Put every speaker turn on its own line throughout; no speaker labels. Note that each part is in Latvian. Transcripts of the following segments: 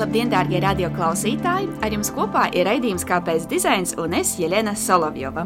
Labdien, darbie radioklausītāji! Ar jums kopā ir raidījums Kāpēc dizains un es Jelena Solovjova.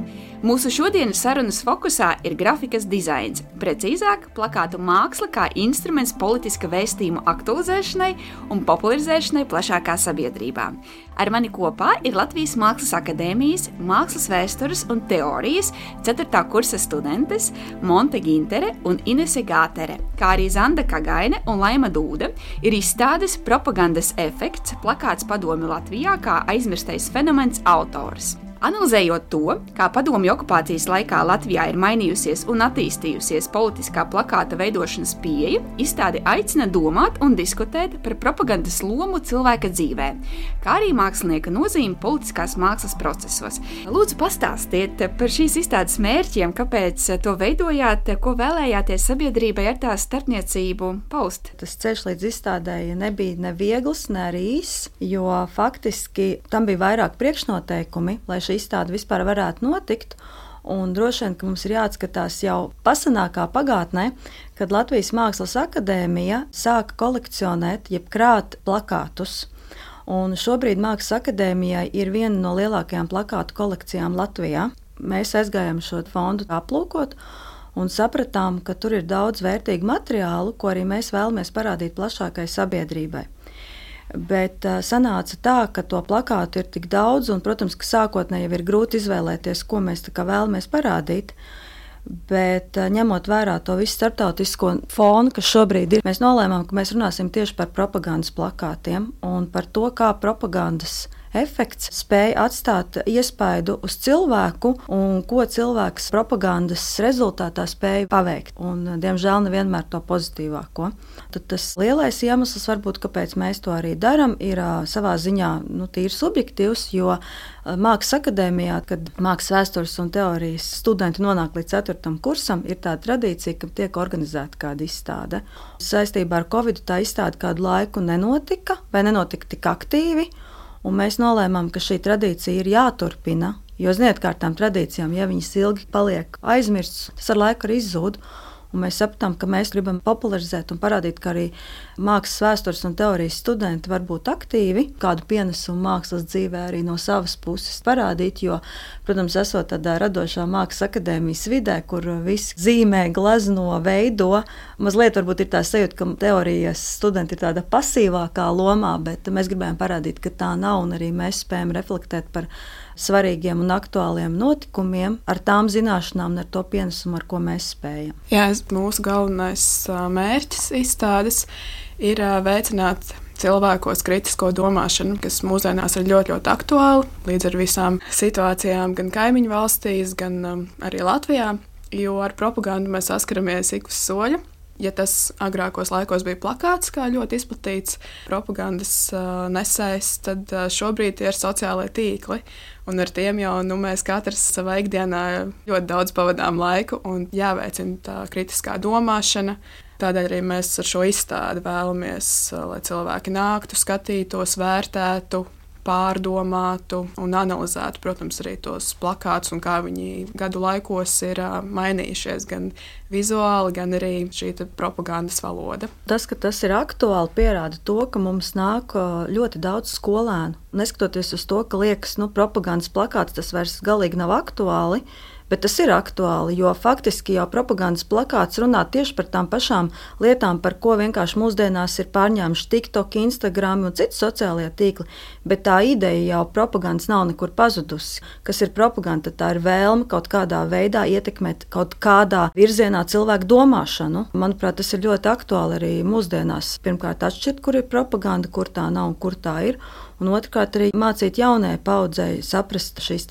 Mūsu šodienas sarunas fokusā ir grafikas dizains, precīzāk, plakātu māksla kā instruments politiska vēstījuma aktualizēšanai un popularizēšanai plašākā sabiedrībā. Ar mani kopā ir Latvijas Mākslas akadēmijas mākslas vēstures un teorijas 4. kursa studentes Monte Gintere un Inese Gātere, kā arī Zanda Kagaine un Laima Dūda ir izstādes propagandas efekts plakāts padomi Latvijā kā aizmirstais fenomens autors. Analizējot to, kā padomju okupācijas laikā Latvijā ir mainījusies un attīstījusies politiskā plakāta veidošanas pieeja, izstāde aicina domāt un diskutēt par propagandas lomu cilvēka dzīvē, kā arī mākslinieka nozīmi politiskās mākslas procesos. Lūdzu, pastāstiet par šīs izstādes mērķiem, kāpēc to veidojāt, ko vēlējāties sabiedrībai ar tās starpniecību paust.
Tas ceļš līdz izstādēji nebija ne viegls, ne arī īss, jo faktiski tam bija vairāk priekšnoteikumi, lai šī izstāde vispār varētu notikt. Un droši vien, ka mums ir jāatskatās jau pasenākā pagātnē, kad Latvijas Mākslas akadēmija sāka kolekcionēt, jeb krāt plakātus. Un šobrīd Mākslas akadēmijai ir viena no lielākajām plakātu kolekcijām Latvijā. Mēs aizgājām šo fondu aplūkot un sapratām, ka tur ir daudz vērtīgu materiālu, ko arī mēs vēlamies parādīt plašākai sabiedrībai. Bet uh, sanāca tā, ka to plakātu ir tik daudz, un, protams, ka sākotnēji ir grūti izvēlēties, ko mēs vēlamies parādīt. Bet uh, ņemot vērā to visu starptautisko fonu, kas šobrīd ir, mēs nolēmām, ka mēs runāsim tieši par propagandas plakātiem un par to, kā propagandas efekts spēja atstāt iespaidu uz cilvēku un ko cilvēks propagandas rezultātā spēja paveikt. Un, diemžēl nevienmēr to pozitīvāko. Tad tas lielais iemesls, varbūt, kāpēc mēs to arī darām, ir savā ziņā nu, tīri subjektīvs, jo Mākslas akadēmijā, kad mākslas vēstures un teorijas studenti nonāk līdz 4. kursam, ir tāda tradīcija, ka tiek organizēta kāda izstāde. Saistībā ar Covid tā izstāde kādu laiku nenotika, vai nenotika tik aktīvi. Un mēs nolēmām, ka šī tradīcija ir jāturpina. Jo, ziniet, kā ar tām tradīcijām, ja viņas ilgi paliek aizmirstas, tas ar laiku arī izzūd. Mēs sapratām, ka mēs gribam popularizēt un parādīt, ka arī mākslas vēstures un teorijas studenti var būt aktīvi, kādu pienesumu mākslas dzīvē arī no savas puses parādīt. Jo, protams, esot tādā radošā mākslas akadēmijas vidē, kur viss zīmē, glazno, veido, mazliet varbūt ir tā sajūta, ka teorijas studenti ir tāda pasīvākā lomā, bet mēs gribējām parādīt, ka tā nav un arī mēs spējam reflektēt par svarīgiem un aktuāliem notikumiem, ar tām zināšanām un ar to pienesumu, ar ko mēs spējam.
Jā, mūsu galvenais mērķis izstādes ir veicināt cilvēkos kritisko domāšanu, kas mūsdienās ir ļoti, ļoti aktuāla līdz ar visām situācijām, gan kaimiņu valstīs, gan um, arī Latvijā. Jo ar propagandu mēs saskaramies ik uz soļa. Ja tas agrākos laikos bija plakāts, kā ļoti izplatīts propagandas uh, nesējs, tad uh, šobrīd ir sociālie tīkli. Un ar tiem jau nu, mēs katrs savā ikdienā ļoti daudz pavadām laiku un jāveicina tā kritiskā domāšana. Tādēļ arī mēs ar šo izstādi vēlamies, lai cilvēki nāktu, skatītos, vērtētu, pārdomātu un analizētu, protams, arī tos plakātus un kā viņi gadu laikos ir mainījušies gan vizuāli, gan arī šī propagandas valoda.
Tas, ka tas ir aktuāli, pierāda to, ka mums nāk ļoti daudz skolēnu. Neskatoties uz to, ka liekas, ka nu, propagandas plakāts tas vairs galīgi nav aktuāli Bet tas ir aktuāli, jo faktiski jau propagandas plakāts runā tieši par tām pašām lietām, par ko vienkārši mūsdienās ir pārņēmuši TikTok, Instagram un citu sociālajie tīkli. Bet tā ideja jau propagandas nav nekur pazudusi. Kas ir propaganda? Tā ir vēlme kaut kādā veidā ietekmēt kaut kādā virzienā cilvēku domāšanu. Manuprāt, tas ir ļoti aktuāli arī mūsdienās. Pirmkārt, atšķirt, kur ir propaganda, kur tā nav un kur tā ir. Un otrkārt, arī mācīt jaunajai paudzei saprast šīs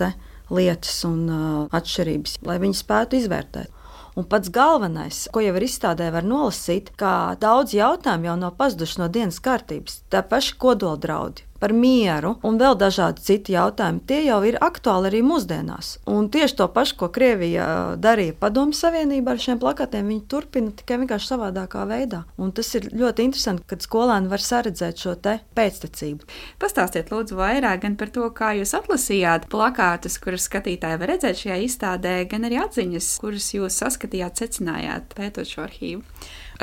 lietas un uh, atšķirības, lai viņi spētu izvērtēt. Un pats galvenais, ko jau ir izstādē, var nolasīt, ka daudz jautājumu jau nav pazuduši no dienas kārtības. Tā paša kodoldraudi, par mieru un vēl dažādi citi jautājumi. Tie jau ir aktuāli arī mūsdienās. Un tieši to pašu, ko Krievija darīja Padomju Savienībā ar šiem plakātiem, viņi turpina tikai vienkārši savādākā veidā. Un tas ir ļoti interesanti, kad skolēni var saredzēt šo pēctecību.
Pastāstiet, lūdzu, vairāk gan par to, kā jūs atlasījāt plakātus, kurus skatītāji var redzēt šajā izstādē, gan arī atziņas, kuras jūs saskatījāt, secinājāt, pētot šo arhīvu.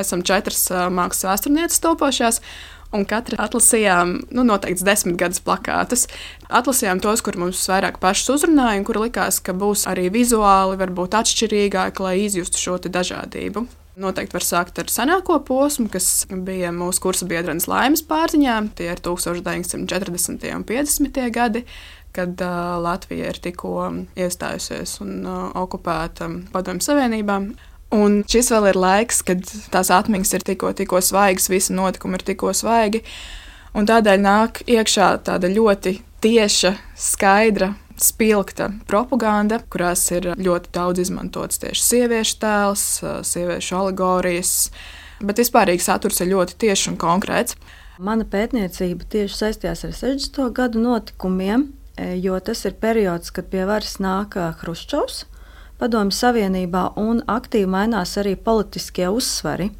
Esam četras mākslas vēsturnieces topošās. Un katra atlasījām nu, noteikti desmit gadus plakātus. Atlasījām tos, kur mums vairāk pašus uzrunāja, un kur likās, ka būs arī vizuāli varbūt atšķirīgāki, lai izjustu šo dažādību. Noteikti var sākt ar senāko posmu, kas bija mūsu kursa biedrenes laimes pārziņā. Tie ir 1940. un 50. gadi, kad uh, Latvija ir tikko iestājusies un uh, okupēta Padomju Savienībā. Un šis vēl ir laiks, kad tās atmiņas ir tikko, tikko svaigas, visi notikumi ir tikko svaigi. Un tādēļ nāk iekšā tāda ļoti tieša, skaidra, spilgta propaganda, kurās ir ļoti daudz izmantots tieši sieviešu tēls, sieviešu alegorijas, bet vispārīgi saturs ir ļoti tieši un konkrēts.
Mana pētniecība tieši saistījās ar 60. gadu notikumiem, jo tas ir periods, kad pie varas nāk Hruščovs. Padomju Savienībā un aktīvi mainās arī politiskie uzsvari.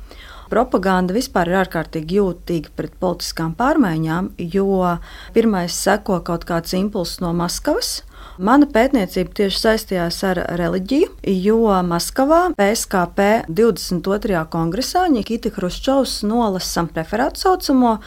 Propaganda vispār ir ārkārtīgi jūtīga pret politiskām pārmaiņām, jo pirmais seko kaut kāds impulss no Maskavas, Mana pētniecība tieši saistījās ar reliģiju, jo Maskavā PSKP 22. kongresā Nikita Hruščovs nolasa referātu saucamo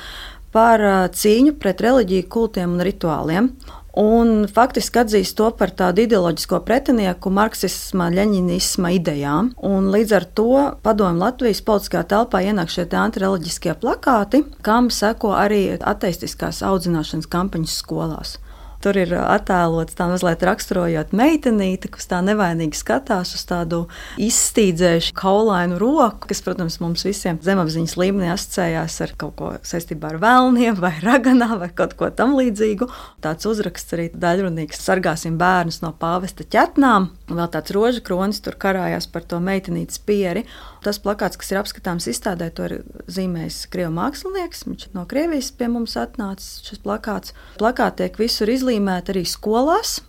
par cīņu pret reliģiju, kultiem un rituāliem un faktiski atzīst to par tādu ideoloģisko pretinieku marksisma, leņķinisma idejām. Un līdz ar to padomju Latvijas politiskajā telpā ienāk šie antireliģiskie plakāti, kam seko arī ateistiskās audzināšanas kampaņas skolās. Tur ir attēlots tā mazliet raksturojot meitenīti, kas tā nevainīgi skatās uz tādu izstīdzējušu kaulainu roku, kas, protams, mums visiem zemapziņas līmenī asociējās ar kaut ko saistībā ar vēlniem vai raganā vai kaut ko tam līdzīgu. Tāds uzraksts arī daļrunīgs sargāsim bērnus no pāvesta ķetnām. Vēl tāds roža kronis tur karājās par to meitenītes pieri. Tas plakāts, kas ir apskatāms izstādē, to ir zīmējis krievu mākslinieks. Viņš no Krievijas pie mums atnācis šis plakāts. Plakāti tiek visur izlīmēti arī skolās.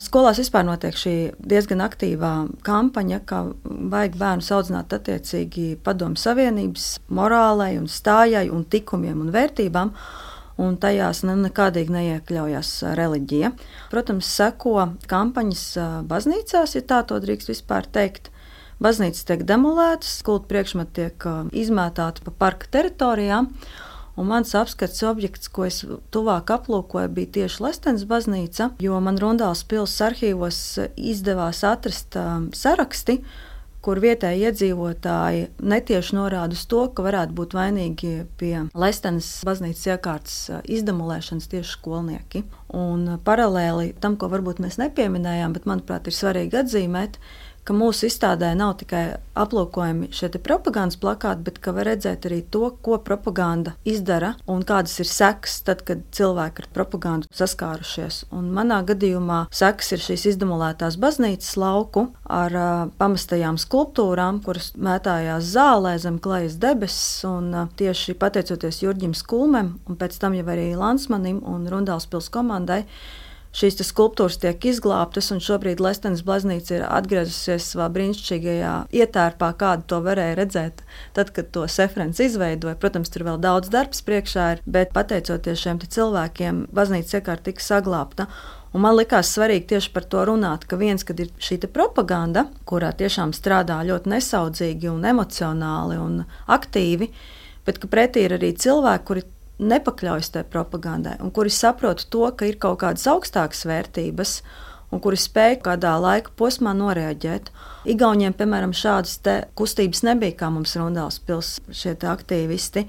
Skolās vispār notiek šī diezgan aktīvā kampaņa, kā vajag bērnu audzināt attiecīgi padomu savienības morālei, un stājai, un tikumiem un vērtībām. Un tajās nekādīgi neiekļaujas reliģija. Protams, seko kampaņas baznīcās, ja tā to drīkst vispār teikt. Baznīcas tiek demolētas, kulta priekšmeti tiek izmētāti pa parka teritorijām. Un mans apskates objekts, ko es tuvāk aplūkoju, bija tieši Lestens baznīca, jo man Rundāls pilsētas arhīvos izdevās atrast um, saraksti, kur vietēji iedzīvotāji netieši norāda uz to, ka varētu būt vainīgi pie Lestenes baznīcas iekārtas izdemolēšanas tieši skolnieki. Un paralēli tam, ko varbūt mēs nepieminējām, bet manuprāt ir svarīgi atzīmēt, ka mūsu izstādē nav tikai aplūkojami šie propagandas plakāti, bet ka var redzēt arī to, ko propaganda izdara un kādas ir sekas tad, kad cilvēki ar propagandu saskārušies. Un manā gadījumā sekas ir šīs izdemolētās baznīcas lauku ar uh, pamestajām skulptūrām, kuras mētājās zālē zem klejas debesis. Un, uh, tieši pateicoties Jurģim Skulmem un pēc tam jau arī Lansmanim un Rundālspils komandai šīs skulptūras tiek izglābtas, un šobrīd Lestenes baznīca ir atgriezusies savā brīnišķīgajā ietērpā, kādu to varēja redzēt. Tad, kad to Sefrens izveidoja, protams, tur vēl daudz darbs priekšā ir, bet pateicoties šiem cilvēkiem, baznīca iekārt tika saglabāta. Un man likās svarīgi tieši par to runāt, ka viens, kad ir šī propaganda, kurā tiešām strādā ļoti nesaudzīgi un emocionāli un aktīvi, bet pretī ir arī cilvēki, kuri nepakļaujas tai propagandai, un kuri saprot to, ka ir kaut kādas augstākas vērtības, un kuri spēj kādā laika posmā noreaģēt. Igauniem, piemēram, šādas kustības nebija, kā mums Rundāls pilsēta, šie aktīvisti.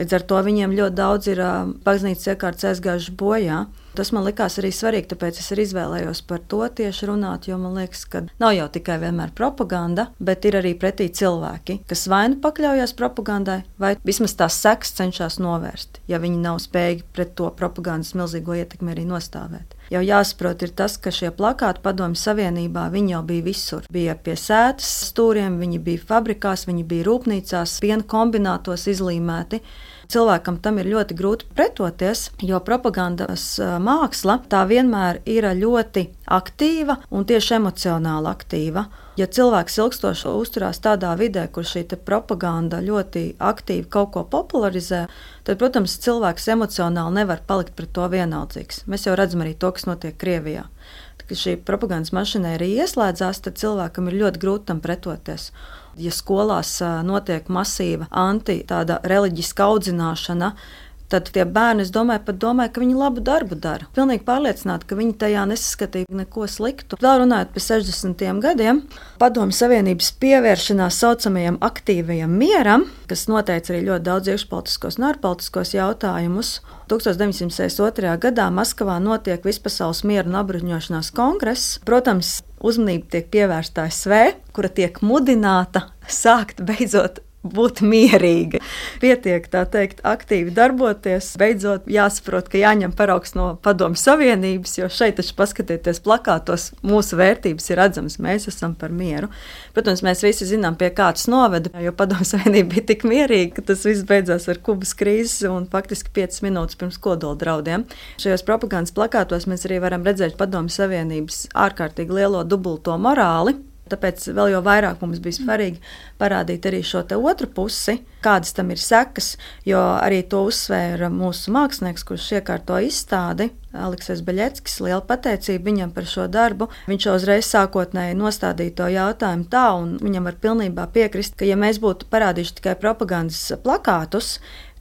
Līdz ar to viņiem ļoti daudz ir baznīcas iekārtas aizgājuši bojā. Tas man likās arī svarīgi, tāpēc es arī izvēlējos par to tieši runāt, jo man liekas, ka nav jau tikai vienmēr propaganda, bet ir arī pretī cilvēki, kas vai nu pakļaujas propagandai, vai vismaz tās sekas cenšas novērst, ja viņi nav spējīgi pret to propagandas milzīgo ietekmi arī nostāvēt. Jau jāsaprot, ir tas, ka šie plakāti Padomju Savienībā jau bija visur. Bija pie sēdes stūriem, viņi bija fabrikās, viņi bija rūpnīcās, piena kombinātos izlīmēti cilvēkam tam ir ļoti grūti pretoties, jo propagandas māksla tā vienmēr ir ļoti aktīva un tieši emocionāli aktīva. Ja cilvēks ilgstoši uzturās tādā vidē, kur šī propaganda ļoti aktīvi kaut ko popularizē, tad, protams, cilvēks emocionāli nevar palikt pret to vienaldzīgs. Mēs jau redzam arī to, kas notiek Krievijā. Kad šī propagandas mašinērija ieslēdzās, tad cilvēkam ir ļoti grūti tam pretoties. Ja skolās notiek masīva anti-reliģiska audzināšana, tad tie bērni, es domāju, pat domāju, ka viņi labu darbu dara. Pilnīgi pārliecināti, ka viņi tajā nesaskatīja neko sliktu. Vēl runājot par 60. gadiem, Padomju Savienības pievēršanās saucamajam aktīvajam mieram, kas noteica arī ļoti daudz iekšpolitiskos un ārpolitiskos jautājumus. 1962. gadā Maskavā notiek Vispasaules miera un apbruņošanās kongress. Protams, uzmanība tiek pievērsta ASV, kura tiek mudināta sākt beidzot būt mierīgi. Pietiek tā teikt, aktīvi darboties. Beidzot, jāsaprot, ka jāņem paraugs no Padomju Savienības, jo šeit taču paskatieties plakātos, mūsu vērtības ir redzamas, mēs esam par mieru. Protams, mēs visi zinām, pie kā tas noveda, jo Padomju Savienība bija tik mierīga, ka tas viss beidzās ar Kubas krīzes un faktiski 5 minūtes pirms kodola draudiem. Šajos propagandas plakātos mēs arī varam redzēt Padomju Savienības ārkārtīgi lielo dubulto morāli Tāpēc vēl jau vairāk mums bija svarīgi parādīt arī šo otru pusi, kādas tam ir sekas. Jo arī to uzsvēra mūsu mākslinieks, kurš iekārto izstādi. Aleksis Beļeckis, liela pateicība viņam par šo darbu. Viņš jau uzreiz sākotnēji nostādīja to jautājumu tā, un viņam var pilnībā piekrist, ka, ja mēs būtu parādījuši tikai propagandas plakātus,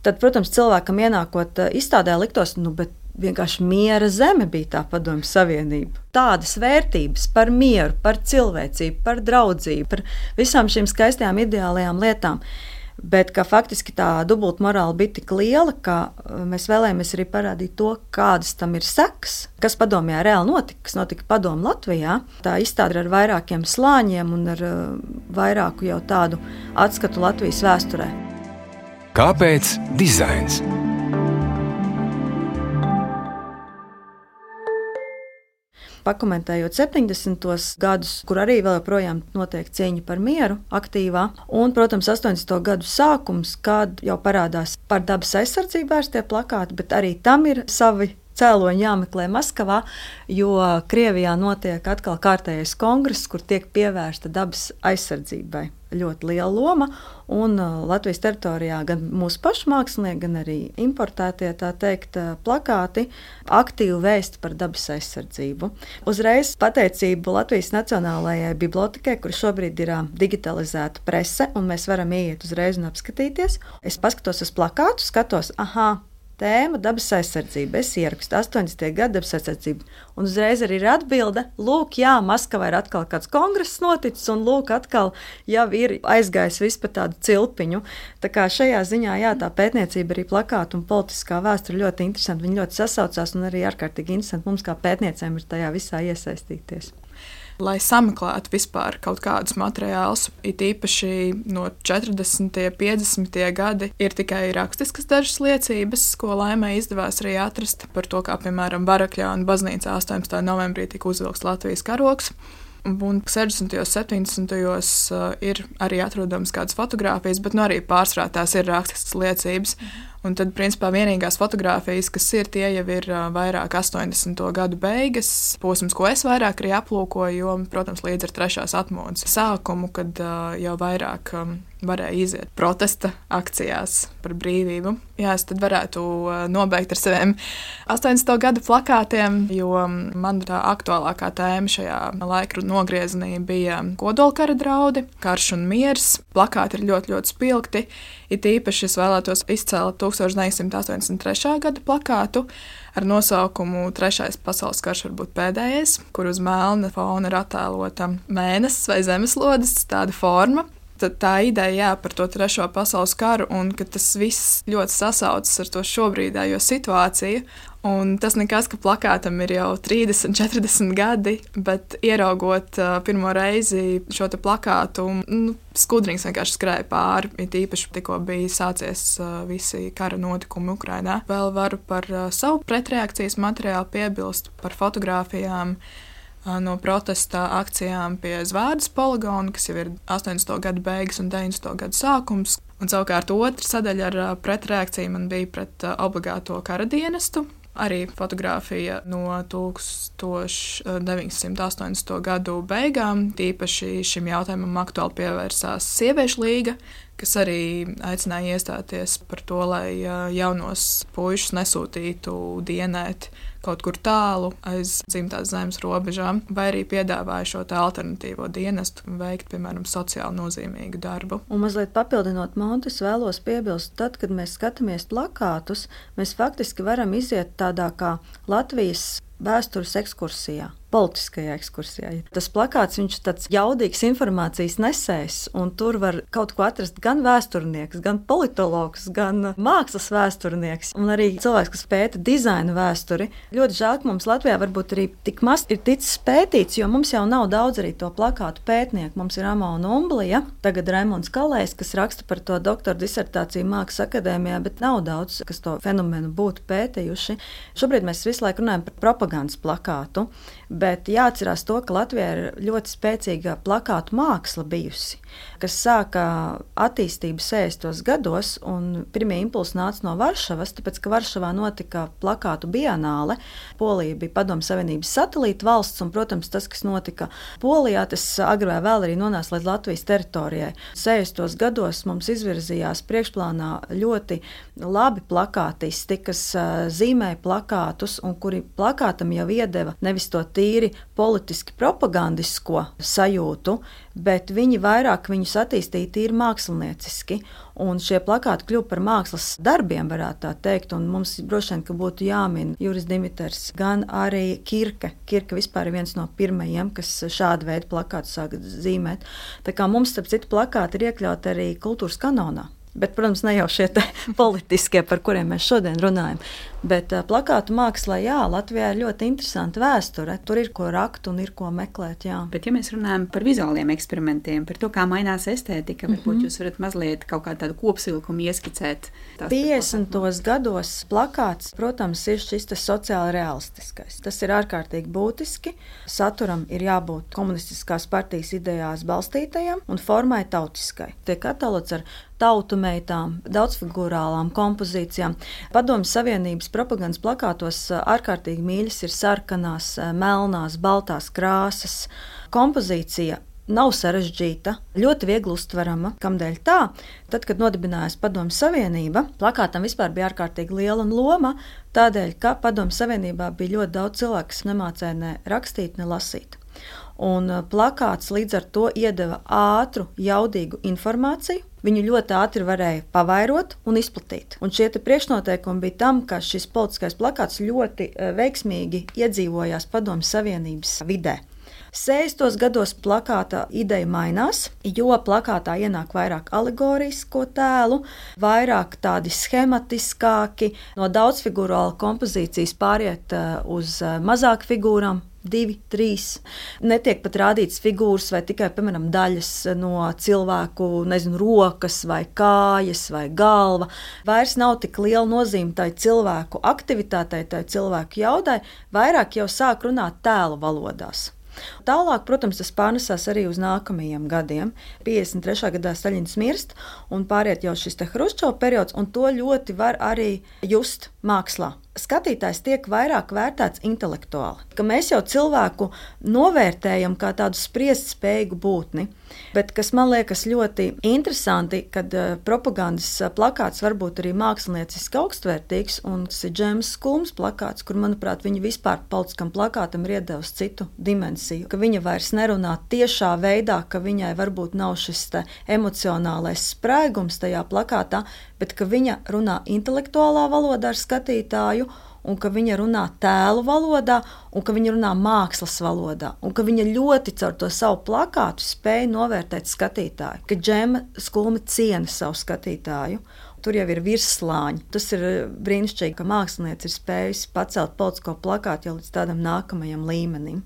tad, protams, cilvēkam ienākot izstādē liktos, nu, bet vienkārši miera zeme bija tā padomju savienība. Tādas vērtības par mieru, par cilvēcību, par draudzību, par visām šīm skaistajām ideālajām lietām. Bet faktiski tā dubultmorāla bija tik liela, ka uh, mēs vēlējāmies arī parādīt to, kādas tam ir sekas, kas padomjā reāli notika, kas notika padomu Latvijā. Tā izstāde ar vairākiem slāņiem un ar uh, vairāku jau tādu atskatu Latvijas vēsturē.
Kāpēc dizains?
Pakomentējot 70. gadus, kur arī vēl joprojām notiek cīņa par mieru, aktīvā, un, protams, 80. gadu sākums, kad jau parādās par dabas aizsardzību vērstie plakāti, bet arī tam ir savi cēloņi jāmeklē Maskavā, jo Krievijā notiek atkal kārtējais kongress, kur tiek pievērsta dabas aizsardzībai ļoti liela loma. Un uh, Latvijas teritorijā gan mūsu pašu mākslinieki, gan arī importētie teikt, uh, plakāti aktīvi vēst par dabas aizsardzību. Uzreiz pateicību Latvijas Nacionālajai Bibliotekai, kur šobrīd ir uh, digitalizēta prese, un mēs varam ieiet uzreiz un apskatīties. Es paskatos uz plakātu, skatos, ah, tēma dabas aizsardzība. Es ierakstu 80. gada dabas aizsardzību. Un uzreiz arī ir atbilde, lūk, jā, Maskavā ir atkal kāds kongress noticis, un lūk, atkal jau ir aizgājis vispār tādu cilpiņu. Tā kā šajā ziņā, jā, tā pētniecība arī plakāta un politiskā vēsture ļoti interesanti. Viņi ļoti sasaucās un arī ārkārtīgi interesanti mums kā pētniecēm ir tajā visā iesaistīties
lai sameklētu vispār kaut kādus materiālus. It īpaši no 40. un 50. gadi ir tikai rakstiskas dažas liecības, ko laimē izdevās arī atrast par to, kā piemēram Barakļā un baznīcā 18. novembrī tika uzvilkts Latvijas karoks. Un 60. un 70. Uh, ir arī atrodamas kādas fotogrāfijas, bet nu, arī pārsvarā tās ir rakstiskas liecības. Mhm. Un tad, principā, vienīgās fotogrāfijas, kas ir, tie jau ir vairāk 80. gadu beigas, posms, ko es vairāk arī aplūkoju, jo, protams, līdz ar trešās atmodas sākumu, kad jau vairāk varēja iziet protesta akcijās par brīvību. Jā, es tad varētu nobeigt ar saviem 80. gadu plakātiem, jo man tā aktuālākā tēma šajā laika nogriezienī bija kodolkara draudi, karš un miers. Plakāti ir ļoti, ļoti spilgti. It īpaši es vēlētos izcelt 1983. gada plakātu ar nosaukumu Trešais pasaules karš var būt pēdējais, kur uz melna fona ir attēlota mēnesis vai zemeslodes tāda forma. Tad tā ideja jā, par to trešo pasaules karu un ka tas viss ļoti sasaucas ar to šobrīdējo situāciju Un tas nekas, ka plakātam ir jau 30, 40 gadi, bet ieraugot uh, pirmo reizi šo plakātu, nu, skudrings vienkārši skrēja pāri. It īpaši tikko bija sācies uh, visi kara notikumi Ukrajinā. Vēl varu par uh, savu pretreakcijas materiālu piebilst, par fotografijām. No protesta akcijām pie Zvaigznes poligona, kas jau ir 80. gada beigas un 90. gada sākums. Un savukārt otra sadaļa ar pretreakciju man bija pret obligāto kara dienestu, Arī fotografija no 1980. gadu beigām, tīpaši šim jautājumam aktuāli pievērsās Sieviešu līga, kas arī aicināja iestāties par to, lai jaunos puišus nesūtītu dienēt kaut kur tālu aiz dzimtās zemes robežām, vai arī piedāvāja šo alternatīvo dienestu veikt, piemēram, sociāli nozīmīgu darbu.
Un mazliet papildinot Montes, vēlos piebilst, tad, kad mēs skatāmies plakātus, mēs faktiski varam iziet tādā kā Latvijas vēstures ekskursijā politiskajā ekskursijā. Tas plakāts ir tāds jaudīgs informācijas nesējs, un tur var kaut ko atrast gan vēsturnieks, gan politologs, gan mākslas vēsturnieks, un arī cilvēks, kas pēta dizaina vēsturi. Ļoti žēl, ka mums Latvijā varbūt arī tik maz ir ticis pētīts, jo mums jau nav daudz arī to plakātu pētnieku. Mums ir Amona Umblija, tagad Raimons Kalējs, kas raksta par to doktora disertāciju Mākslas akadēmijā, bet nav daudz, kas to fenomenu būtu pētījuši. Šobrīd mēs visu laiku runājam par propagandas plakātu. Bet jāatcerās to, ka Latvijā ir ļoti spēcīga plakātu māksla bijusi, kas sāka attīstību 60. gados, un pirmie impulsi nāca no Varšavas, tāpēc, ka Varšavā notika plakātu bienāle. Polija bija Padomu Savienības satelīta valsts, un, protams, tas, kas notika Polijā, tas agrāk vai vēl arī nonāca līdz Latvijas teritorijai. 60. gados mums izvirzījās priekšplānā ļoti labi plakātisti, kas zīmēja plakātus, un kuri plakātam jau iedeva nevis to tīru tīri politiski propagandisko sajūtu, bet viņi vairāk viņus attīstīja tīri mākslinieciski. Un šie plakāti kļuva par mākslas darbiem, varētu tā teikt. Un mums droši vien būtu jāmin Juris Dimitrs, gan arī Kirke. Kirke vispār ir viens no pirmajiem, kas šādu veidu plakātu sāka zīmēt. Tā kā mums, starp citu, plakāti ir iekļauti arī kultūras kanonā. Bet, protams, ne jau šie politiskie, par kuriem mēs šodien runājam. Bet plakātu mākslā, jā, Latvijā ir ļoti interesanta vēsture. Tur ir ko rakt un ir ko meklēt. Jā.
Bet, ja mēs runājam par vizuāliem eksperimentiem, par to, kā mainās estētika, varbūt mm -hmm. jūs varat mazliet kaut kādu kopsavilkumu ieskicēt.
50. gados plakāts, protams, ir šis sociāli realistiskais. Tas ir ārkārtīgi būtiski. Saturam ir jābūt komunistiskās partijas idejās balstītajam un formai tautiskai. Tiek attēlots ar tautu meitām, daudzfigurālām kompozīcijām. Padomju Savienības propagandas plakātos ārkārtīgi mīļas ir sarkanās, melnās, baltās krāsas. Kompozīcija nav sarežģīta, ļoti viegli uztverama. Kādēļ tā? Tad, kad nodibinājās Padomju Savienība, plakātam vispār bija ārkārtīgi liela loma. Tādēļ, ka Padomju Savienībā bija ļoti daudz cilvēku, kas nemācīja ne rakstīt, ne lasīt. Un plakāts līdz ar to iedeva ātru, jaudīgu informāciju, viņu ļoti ātri varēja pavairot un izplatīt. Un šie priekšnoteikumi bija tam, ka šis politiskais plakāts ļoti eh, veiksmīgi iedzīvojās Padomju Savienības vidē. 60. gados plakāta ideja mainās, jo plakātā ienāk vairāk alegorisko tēlu, vairāk tādi schematiskāki, no daudzfigūrāla kompozīcijas pāriet eh, uz eh, mazāk figūrām, divi, trīs. Netiek pat rādīts figūras vai tikai piemēram, daļas no cilvēku nezinu, rokas, vai kājas, vai galva. Vairs nav tik liela nozīme tai cilvēku aktivitātei, tai cilvēku jaudai, vairāk jau sāk runāt tēlu valodās. Tālāk, protams, tas pārnesās arī uz nākamajiem gadiem. 53. gadā Staļins mirst un pāriet jau šis Hruščovs periods, un to ļoti var arī just mākslā skatītājs tiek vairāk vērtēts intelektuāli. Ka mēs jau cilvēku novērtējam kā tādu spriest spēju būtni. Bet kas man liekas ļoti interesanti, kad uh, propagandas uh, plakāts var būt arī mākslinieciski augstvērtīgs, un tas ir Džems Skulms plakāts, kur, manuprāt, viņa vispār politiskam plakātam ir iedevusi citu dimensiju. Ka viņa vairs nerunā tiešā veidā, ka viņai varbūt nav šis emocionālais sprēgums tajā plakātā, bet ka viņa runā intelektuālā valodā ar skatītāju, un ka viņa runā tēlu valodā, un ka viņa runā mākslas valodā, un ka viņa ļoti caur to savu plakātu spēja novērtēt skatītāju, ka džema skulme ciena savu skatītāju. Tur jau ir virslāņi. Tas ir eh, brīnišķīgi, ka mākslinieks ir spējis pacelt politisko plakātu jau līdz tādam nākamajam līmenim.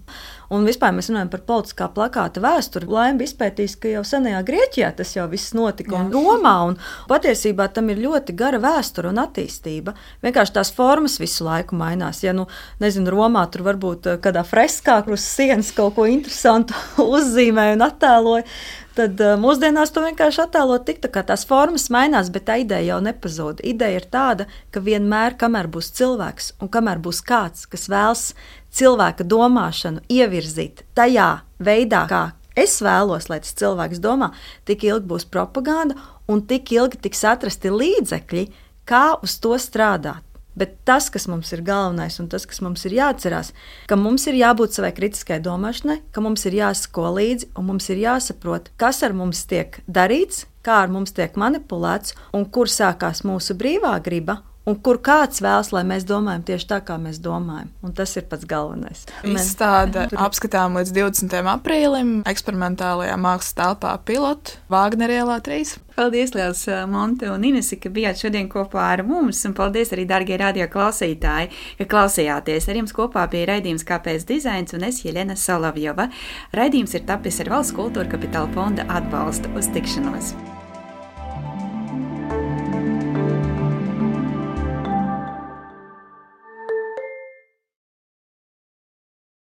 Un vispār mēs runājam par politiskā plakāta vēsturi. Laime bija izpētījis, ka jau senajā Grieķijā tas jau viss notika un Romā. Un patiesībā tam ir ļoti gara vēsture un attīstība. Vienkārši tās formas visu laiku mainās. Ja, nu, nezinu, Romā tur varbūt eh, kādā freskā uz sienas kaut ko interesantu uzzīmēja un attēloja. Tad uh, mūsdienās to vienkārši attēlot tik tā, kā tās formas mainās, bet tā ideja jau nepazūd. Ideja ir tāda, ka vienmēr, kamēr būs cilvēks un kamēr būs kāds, kas vēlas cilvēka domāšanu ievirzīt tajā veidā, kā es vēlos, lai tas cilvēks domā, tik ilgi būs propaganda un tik ilgi tiks atrasti līdzekļi, kā uz to strādāt. Bet tas, kas mums ir galvenais un tas, kas mums ir jāatcerās, ka mums ir jābūt savai kritiskai domāšanai, ka mums ir jāsako līdzi un mums ir jāsaprot, kas ar mums tiek darīts, kā ar mums tiek manipulēts un kur sākās mūsu brīvā griba un kur kāds vēlas, lai mēs domājam tieši tā, kā mēs domājam. Un tas ir pats galvenais.
Izstāde apskatām līdz 20. aprīlim eksperimentālajā mākslas telpā pilotu Vāgner ielā 3.
Paldies, Lielas Monte un Inesi, ka bijāt šodien kopā ar mums, un paldies arī, darbie radio klausītāji, ka klausījāties. Ar jums kopā bija raidījums Kāpēc dizains un es Jelena Solovjova. Raidījums ir tapis ar Valsts kultūra kapitāla fonda atbalstu uz tikšanos.